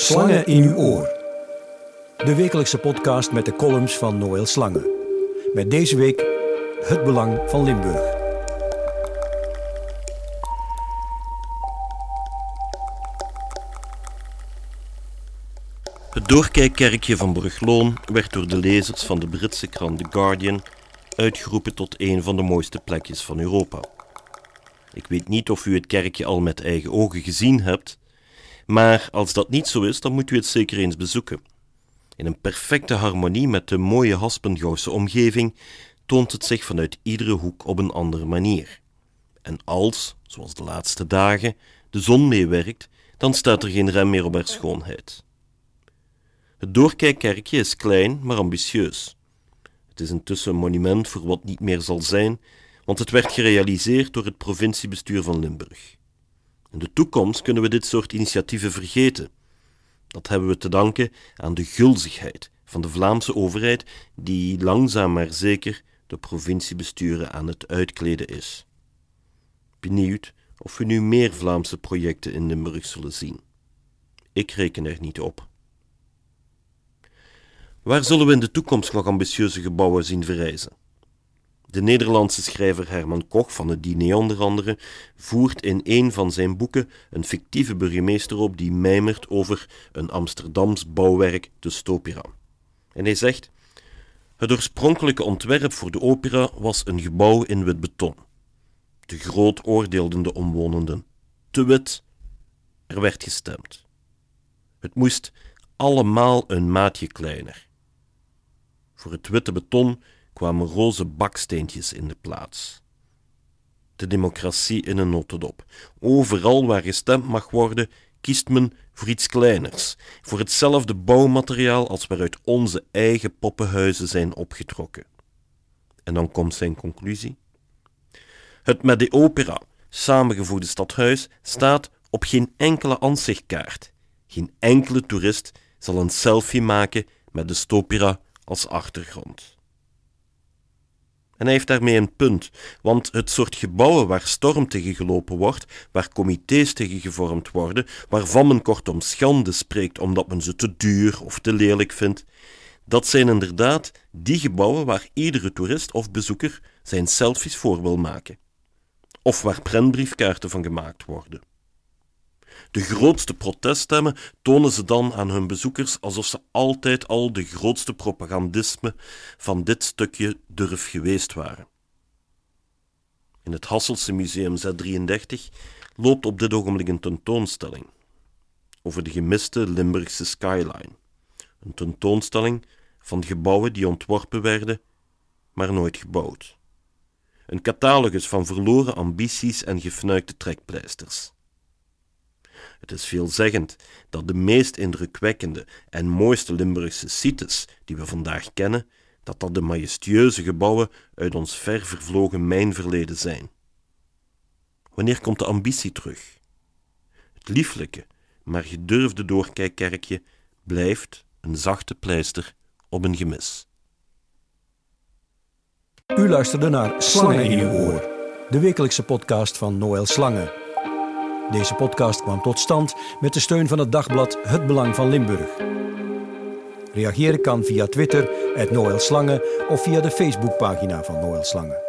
Slangen in uw oor. De wekelijkse podcast met de columns van Noël Slangen. Met deze week het belang van Limburg. Het doorkijkkerkje van Brugloon werd door de lezers van de Britse krant The Guardian uitgeroepen tot een van de mooiste plekjes van Europa. Ik weet niet of u het kerkje al met eigen ogen gezien hebt, maar als dat niet zo is, dan moet u het zeker eens bezoeken. In een perfecte harmonie met de mooie Haspengouwse omgeving toont het zich vanuit iedere hoek op een andere manier. En als, zoals de laatste dagen, de zon meewerkt, dan staat er geen rem meer op haar schoonheid. Het doorkijkkerkje is klein, maar ambitieus. Het is intussen een monument voor wat niet meer zal zijn, want het werd gerealiseerd door het provinciebestuur van Limburg. In de toekomst kunnen we dit soort initiatieven vergeten. Dat hebben we te danken aan de gulzigheid van de Vlaamse overheid, die langzaam maar zeker de provinciebesturen aan het uitkleden is. Benieuwd of we nu meer Vlaamse projecten in Limburg zullen zien. Ik reken er niet op. Waar zullen we in de toekomst nog ambitieuze gebouwen zien verrijzen? De Nederlandse schrijver Herman Koch van het diner onder andere voert in een van zijn boeken een fictieve burgemeester op die mijmert over een Amsterdams bouwwerk, de Stopera. En hij zegt: Het oorspronkelijke ontwerp voor de opera was een gebouw in wit beton. Te groot oordeelden de omwonenden. Te wit. Er werd gestemd. Het moest allemaal een maatje kleiner. Voor het witte beton kwamen roze baksteentjes in de plaats. De democratie in een notendop. Overal waar gestemd mag worden, kiest men voor iets kleiners, voor hetzelfde bouwmateriaal als waaruit onze eigen poppenhuizen zijn opgetrokken. En dan komt zijn conclusie. Het met de opera samengevoegde stadhuis staat op geen enkele ansichtkaart. Geen enkele toerist zal een selfie maken met de Stopera als achtergrond. En hij heeft daarmee een punt, want het soort gebouwen waar storm tegen gelopen wordt, waar comité's tegen gevormd worden, waarvan men kortom schande spreekt omdat men ze te duur of te lelijk vindt, dat zijn inderdaad die gebouwen waar iedere toerist of bezoeker zijn selfies voor wil maken. Of waar prentbriefkaarten van gemaakt worden. De grootste proteststemmen tonen ze dan aan hun bezoekers alsof ze altijd al de grootste propagandisme van dit stukje durf geweest waren. In het Hasselse Museum Z33 loopt op dit ogenblik een tentoonstelling over de gemiste Limburgse skyline. Een tentoonstelling van gebouwen die ontworpen werden, maar nooit gebouwd. Een catalogus van verloren ambities en gefnuikte trekpleisters. Het is veelzeggend dat de meest indrukwekkende en mooiste Limburgse sites die we vandaag kennen, dat dat de majestueuze gebouwen uit ons ver vervlogen mijnverleden zijn. Wanneer komt de ambitie terug? Het lieflijke, maar gedurfde doorkijkkerkje blijft een zachte pleister op een gemis. U luisterde naar Slangen in uw oor, de wekelijkse podcast van Noël Slangen. Deze podcast kwam tot stand met de steun van het dagblad Het Belang van Limburg. Reageren kan via Twitter, Noël Slangen of via de Facebookpagina van Noël Slangen.